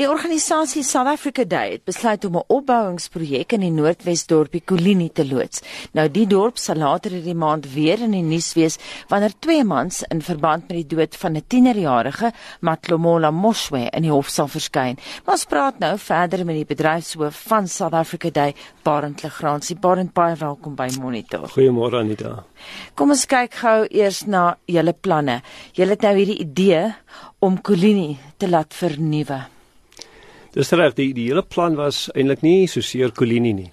Die organisasie South Africa Day het besluit om 'n opbouingsprojek in die Noordwesdorpie Kolini te loods. Nou die dorp sal later hierdie maand weer in die nuus wees wanneer twee mans in verband met die dood van 'n 10-jarige Matlomola Moshwe in die hof sal verskyn. Ons praat nou verder met die bedryfshoof van South Africa Day, Barend Legrandsie. Barend, baie welkom by Monitor. Goeiemôre Anita. Kom ons kyk gou eers na julle planne. Julle het nou hierdie idee om Kolini te laat vernuwe. Dis reg, die die hele plan was eintlik nie so seer Kolini nie.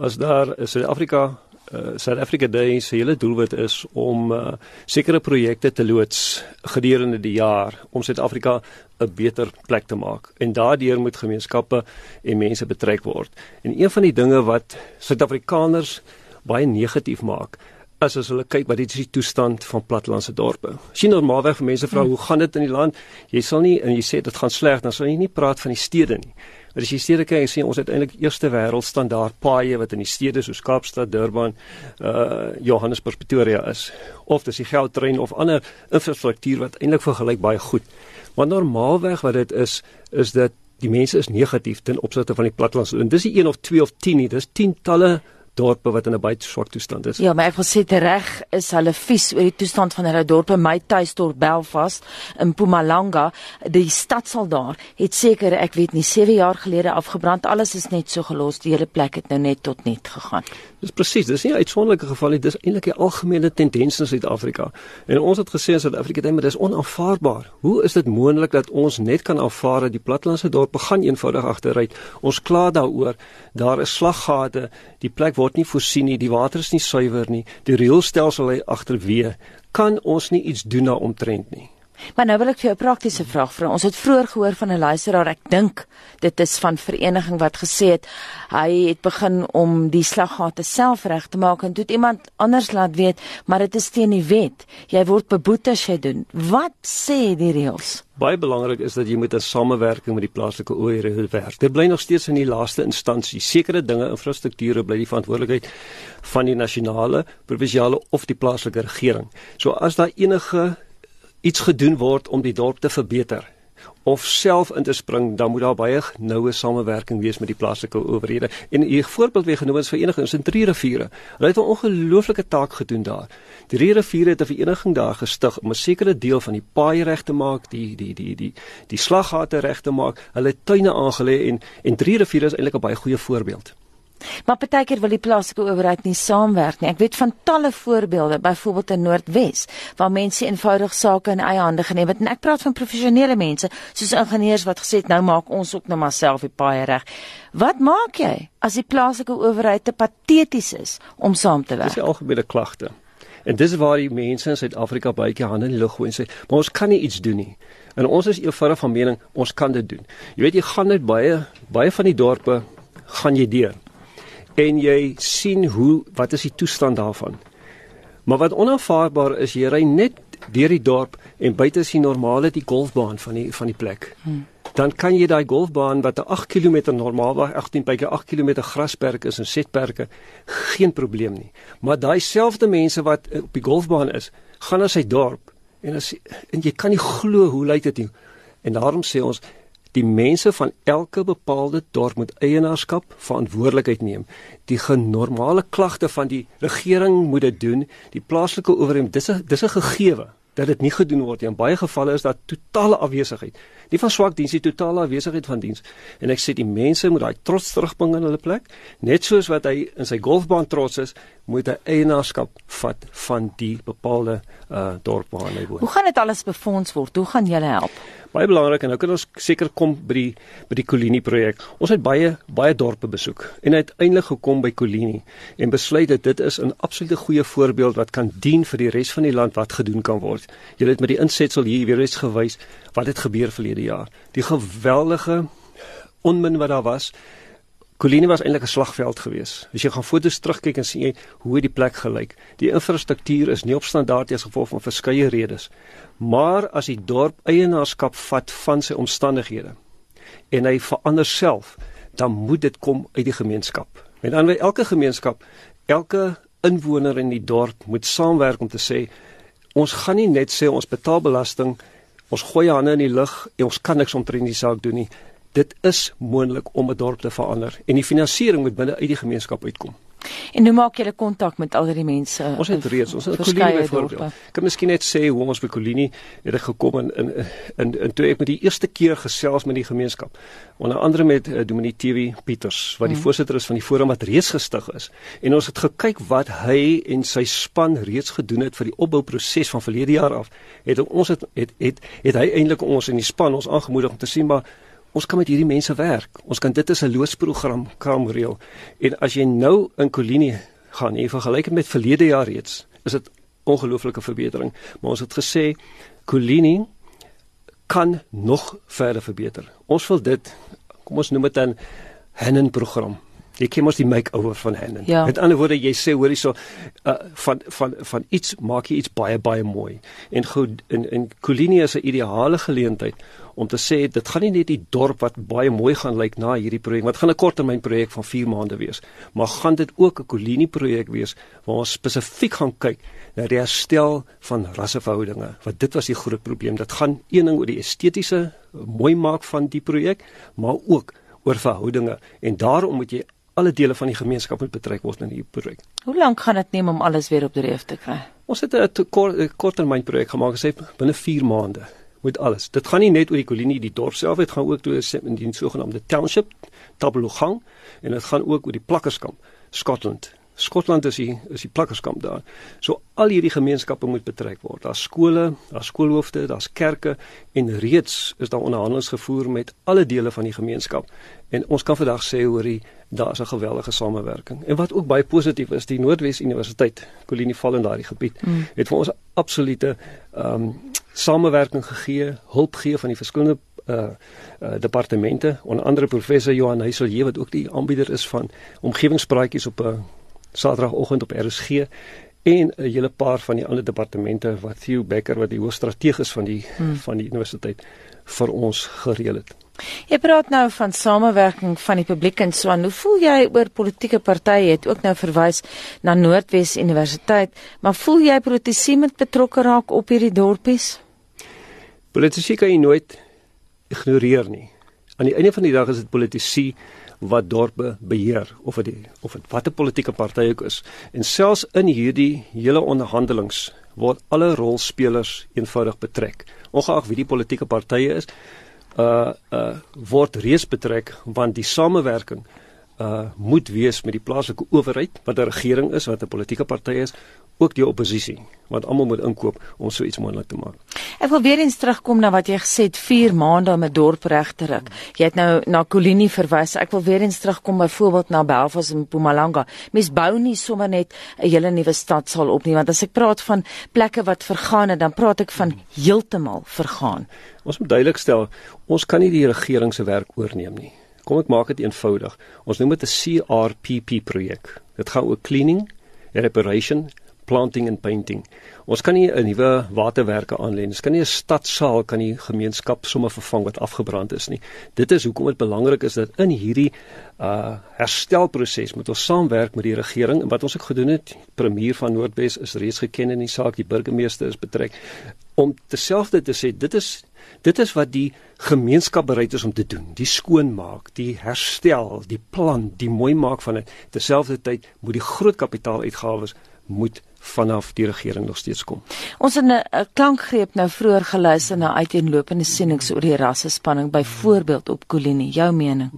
As daar in Suid-Afrika uh, Suid-Afrika Day se hele doelwit is om uh, sekere projekte te loods gedurende die jaar om Suid-Afrika 'n beter plek te maak. En daardeur moet gemeenskappe en mense betrek word. En een van die dinge wat Suid-Afrikaners baie negatief maak, as as hulle kyk wat dit is die toestand van plattelandse dorpe. As jy normaalweg vir mense vra hmm. hoe gaan dit in die land, jy sal nie en jy sê dit gaan sleg, dan sal jy nie praat van die stede nie. Maar as jy stede kyk, sien ons uiteindelik eerste wêreld standaard paaie wat in die stede soos Kaapstad, Durban, uh Johannesburg, Pretoria is. Of dis die Gautrain of ander infrastruktuur wat eintlik vergelyk baie goed. Maar normaalweg wat dit is, is dat die mense is negatief ten opsigte van die plattelandse. En dis nie 1 of 2 of 10 nie, dis tientalle dorpe wat in 'n baie swak toestand is. Ja, maar ek wil sê reg is hulle vies oor die toestand van hulle dorpe. My tuisdorp Belfast in Mpumalanga, die stad sal daar het seker ek weet nie 7 jaar gelede afgebrand. Alles is net so gelos. Die hele plek het nou net tot net gegaan. Dis presies, dis nie 'n uitsonderlike geval nie. Dis eintlik 'n algemene tendens in Suid-Afrika. En ons het gesê in Suid-Afrika dit is onaanvaarbaar. Hoe is dit moontlik dat ons net kan aanvaar dat die plattelandse dorpe gaan eenvoudig agteruit? Ons kla daaroor. Daar is slaggate. Die plek word nie voorsien nie. Die water is nie suiwer nie. Die rioolstelsel lê agterweë. Kan ons nie iets doen daaroor nie? Maar nou wil ek vir jou 'n praktiese vraag vra. Ons het vroeër gehoor van 'n luisteraar, ek dink dit is van vereniging wat gesê het hy het begin om die slaggate self reg te maak en toe iemand anders laat weet, maar dit is teen die wet. Jy word beboet as jy doen. Wat sê die reëls? Baie belangrik is dat jy moet 'n samewerking met die plaaslike owerhede werk. Dit bly nog steeds in die laaste instansie. Sekere dinge, infrastrukture bly die verantwoordelikheid van die nasionale, provinsiale of die plaaslike regering. So as daar enige iets gedoen word om die dorp te verbeter of self in te spring, dan moet daar baie noue samewerking wees met die plaaslike owerhede. En 'n voorbeeld wie genoem is verenigings in Drie Riviere. Hulle het 'n ongelooflike taak gedoen daar. Drie Riviere het 'n vereniging daar gestig om 'n sekere deel van die paai reg te maak, die die die die die slaggate reg te maak. Hulle tuine aangelê en en Drie Riviere is eintlik 'n baie goeie voorbeeld. Maar partykeer wil die plaaslike owerheid nie saamwerk nie. Ek weet van talle voorbeelde, byvoorbeeld in Noordwes, waar mense eenvoudig sake in eie hande geneem het. En ek praat van professionele mense, soos ingenieurs wat gesê het nou maak ons ook nou maar self die paai reg. Wat maak jy as die plaaslike owerheid te pateties is om saam te werk? Dis die algemene klagte. En dis waar die mense in Suid-Afrika baie keer hande in die lug gooi en sê, "Maar ons kan nie iets doen nie." En ons is eenvoudig van mening, ons kan dit doen. Jy weet jy gaan net baie baie van die dorpe gaan jy deur en jy sien hoe wat is die toestand daarvan. Maar wat onaanvaarbaar is, jy ry net deur die dorp en buite is die normale die golfbaan van die van die plek. Hmm. Dan kan jy daai golfbaan wat 'n 8 km normaalweg 18 byke 8 km grasperk is en setperke geen probleem nie. Maar daai selfde mense wat op die golfbaan is, gaan na sy dorp en as en jy kan nie glo hoe lyk dit nie. En daarom sê ons Die mense van elke bepaalde dorp moet eienaarskap, verantwoordelikheid neem. Die genormale klagte van die regering moet dit doen. Die plaaslike owerheid, dis 'n dis 'n gegewe dat dit nie gedoen word nie. In baie gevalle is daar totale afwesigheid. Nie van swak diens, die totale afwesigheid van diens. En ek sê die mense moet daai trots terugbring in hulle plek, net soos wat hy in sy golfbaan trots is, moet hy eienaarskap vat van die bepaalde uh dorp waar hy woon. Hoe gaan dit alles befonds word? Hoe gaan julle help? baie belangrik en nou kan ons seker kom by die by die Kolini projek. Ons het baie baie dorpe besoek en uiteindelik gekom by Kolini en besluit dat dit is 'n absolute goeie voorbeeld wat kan dien vir die res van die land wat gedoen kan word. Julle het met die insetsel hier weer eens gewys wat het gebeur verlede jaar. Die geweldige onmin wat daar was Colline was eintlik 'n slagveld geweest. As jy gaan foto's terugkyk en sien jy hoe die plek gelyk. Die infrastruktuur is nie op standaard as gevolg van verskeie redes. Maar as die dorp eienaarskap vat van sy omstandighede en hy verander self, dan moet dit kom uit die gemeenskap. Met ander woorde, elke gemeenskap, elke inwoner in die dorp moet saamwerk om te sê ons gaan nie net sê ons betaal belasting, ons gooi hande in die lug en ons kan niks omtrent die saak doen nie dit is moontlik om 'n dorp te verander en die finansiering moet binne uit die gemeenskap uitkom. En hoe maak julle kontak met al die mense? Ons het reeds, ons het Kolinie byvoorbeeld. Ek kan miskien net sê hoe ons by Kolinie het gekom in in in, in toe ek met die eerste keer gesels met die gemeenskap. Onder andere met uh, Dominique TV Pieters wat die hmm. voorsitter is van die forum wat reeds gestig is. En ons het gekyk wat hy en sy span reeds gedoen het vir die opbouproses van verlede jaar af. Het ons het het het, het hy eintlik ons in die span ons aangemoedig om te sien maar ons kan met hierdie mense werk. Ons kan dit as 'n loosprogram kan reël. En as jy nou in Kolinie gaan en vergelyk met verlede jaar reeds, is dit ongelooflike verbetering. Maar ons het gesê Kolinie kan nog verder verbeter. Ons wil dit kom ons noem dit 'n Hennen program. Jy ken mos die make-over van Hennen. Ja. Met ander woorde, jy sê hoor hierso uh, van van van iets maak jy iets baie baie mooi. En goed in in Kolinie is 'n ideale geleentheid om te sê dit gaan nie net die dorp wat baie mooi gaan lyk na hierdie projek wat gaan 'n korttermyn projek van 4 maande wees maar gaan dit ook 'n kolonie projek wees waar ons spesifiek gaan kyk na die herstel van rasseverhoudinge want dit was die groot probleem dit gaan een ding oor die estetiese mooi maak van die projek maar ook oor verhoudinge en daarom moet jy alle dele van die gemeenskap moet betrek word in hierdie projek. Hoe lank gaan dit neem om alles weer op dreef te kry? Ons het 'n korttermyn projek gemaak gesê binne 4 maande met alles. Dit gaan nie net oor die kolonie, die dorp self, dit gaan ook oor die, die sogenaamde township, Tabelugang en dit gaan ook oor die plakkerskamp, Scotland. Skotland is die is die plakkerskamp daar. So al hierdie gemeenskappe moet betrek word. Daar's skole, daar's skoolhoofde, daar's kerke en reeds is daar onderhandelinge gevoer met alle dele van die gemeenskap. En ons kan vandag sê hoor daar's 'n geweldige samewerking. En wat ook baie positief is, die Noordwes Universiteit, Kolinie val in daardie gebied, mm. het vir ons absolute ehm um, samewerking gegee, hulp gee van die verskillende uh, uh departemente, onder andere professor Johan Heiselje wat ook die aanbieder is van omgewingspraatjies op 'n uh, Saterdagoggend op RSG en 'n hele paar van die ander departemente wat Theo Becker wat die hoofstrategus van die hmm. van die universiteit vir ons gereël het. Jy praat nou van samewerking van die publiek en so aan. Hoe voel jy oor politieke partye? Jy het ook nou verwys na Noordwes Universiteit, maar voel jy politici moet betrokke raak op hierdie dorpies? Politici kan jy nooit ignoreer nie. Aan die einde van die dag is dit politici wat dorpe beheer of dit of dit watter politieke party ook is. En selfs in hierdie hele onderhandelings word alle rolspelers eenvoudig betrek. Ongeag wie die politieke partye is, uh uh word reeds betrek want die samewerking uh moet wees met die plaaslike owerheid wat 'n regering is wat 'n politieke party is ook die oppositie want almal moet inkoop om so iets moontlik te maak. Ek wil weer eens terugkom na wat jy gesê het 4 maande om 'n dorp reg te ruk. Jy het nou na Kolinie verwys. Ek wil weer eens terugkom byvoorbeeld na Belfast en Mpumalanga. Mens bou nie sommer net 'n hele nuwe stad sal op nie want as ek praat van plekke wat vergaan het, dan praat ek van heeltemal vergaan. Ons moet duidelik stel, ons kan nie die regering se werk oorneem nie. Kom ek maak dit eenvoudig. Ons noem dit 'n CRPP projek. Dit gaan oor cleaning, reparation planting and painting. Ons kan nie 'n nuwe waterwerke aanlê nie. Ons kan nie 'n stadsaal kan die gemeenskap sommer vervang wat afgebrand is nie. Dit is hoekom dit belangrik is dat in hierdie uh herstelproses moet ons saamwerk met die regering en wat ons ook gedoen het. Premier van Noordwes is reeds geken in die saak, die burgemeester is betrek om terselfde te sê dit is dit is wat die gemeenskap bereid is om te doen. Die skoonmaak, die herstel, die plan, die mooi maak van dit. Terselfdertyd moet die groot kapitaaluitgawes moet vanaf die regering nog steeds kom. Ons het 'n klankgreep nou vroeër geluister na uiteenlopende sienings oor die rassespanning byvoorbeeld op Kolinie. Jou mening?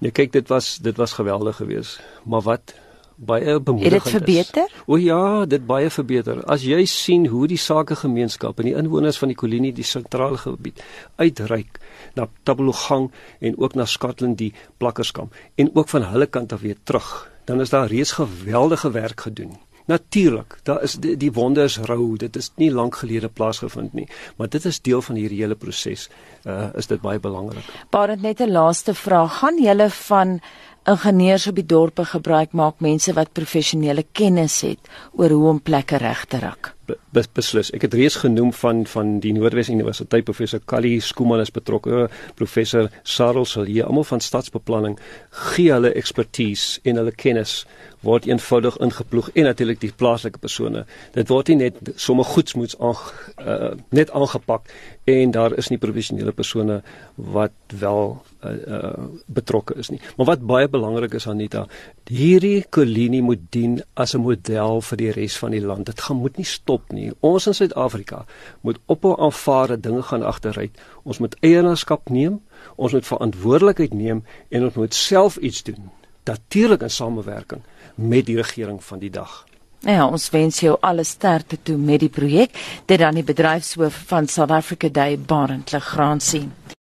Nee, kyk, dit was dit was geweldig geweest, maar wat baie bemoedigend is. Het dit verbeter? Is. O ja, dit baie verbeter. As jy sien hoe die sakegemeenskap en die inwoners van die Kolinie die sentrale gebied uitreik na Tabelugang en ook na Scotland die plakkerskamp en ook van hulle kant af weer terug, dan is daar reeds geweldige werk gedoen. Natuurlik, daar is die, die wonde is rou, dit is nie lank gelede plaasgevind nie, maar dit is deel van hierdie hele proses. Uh is dit baie belangrik. Baie net 'n laaste vraag, gaan julle van ingenieurs op die dorpe gebruik maak mense wat professionele kennis het oor hoe om plekke reg te rak? Be, beslis. Ek het reeds genoem van van die Noordwes Universiteit professor Kali Skuman is betrokke, professor Sarel Silje, almal van stadsbeplanning gee hulle ekspertise en hulle kennis word eenvoudig ingeploeg en natuurlik die plaaslike persone. Dit word nie net sommer goedsmoeds aan uh, net aangepak en daar is nie professionele persone wat wel uh, uh, betrokke is nie. Maar wat baie belangrik is Anita, hierdie kolonie moet dien as 'n model vir die res van die land. Dit gaan moet nie stop nie. Ons in Suid-Afrika moet ophou aanvaar dat dinge gaan agteruit. Ons moet eienaarskap neem, ons moet verantwoordelikheid neem en ons moet self iets doen. Natuurlik in samewerking met die regering van die dag. Ja, ons wens jou alle sterkte toe met die projek. Dit dan die bedryfshoof van South Africa Day Barend Legrand sien.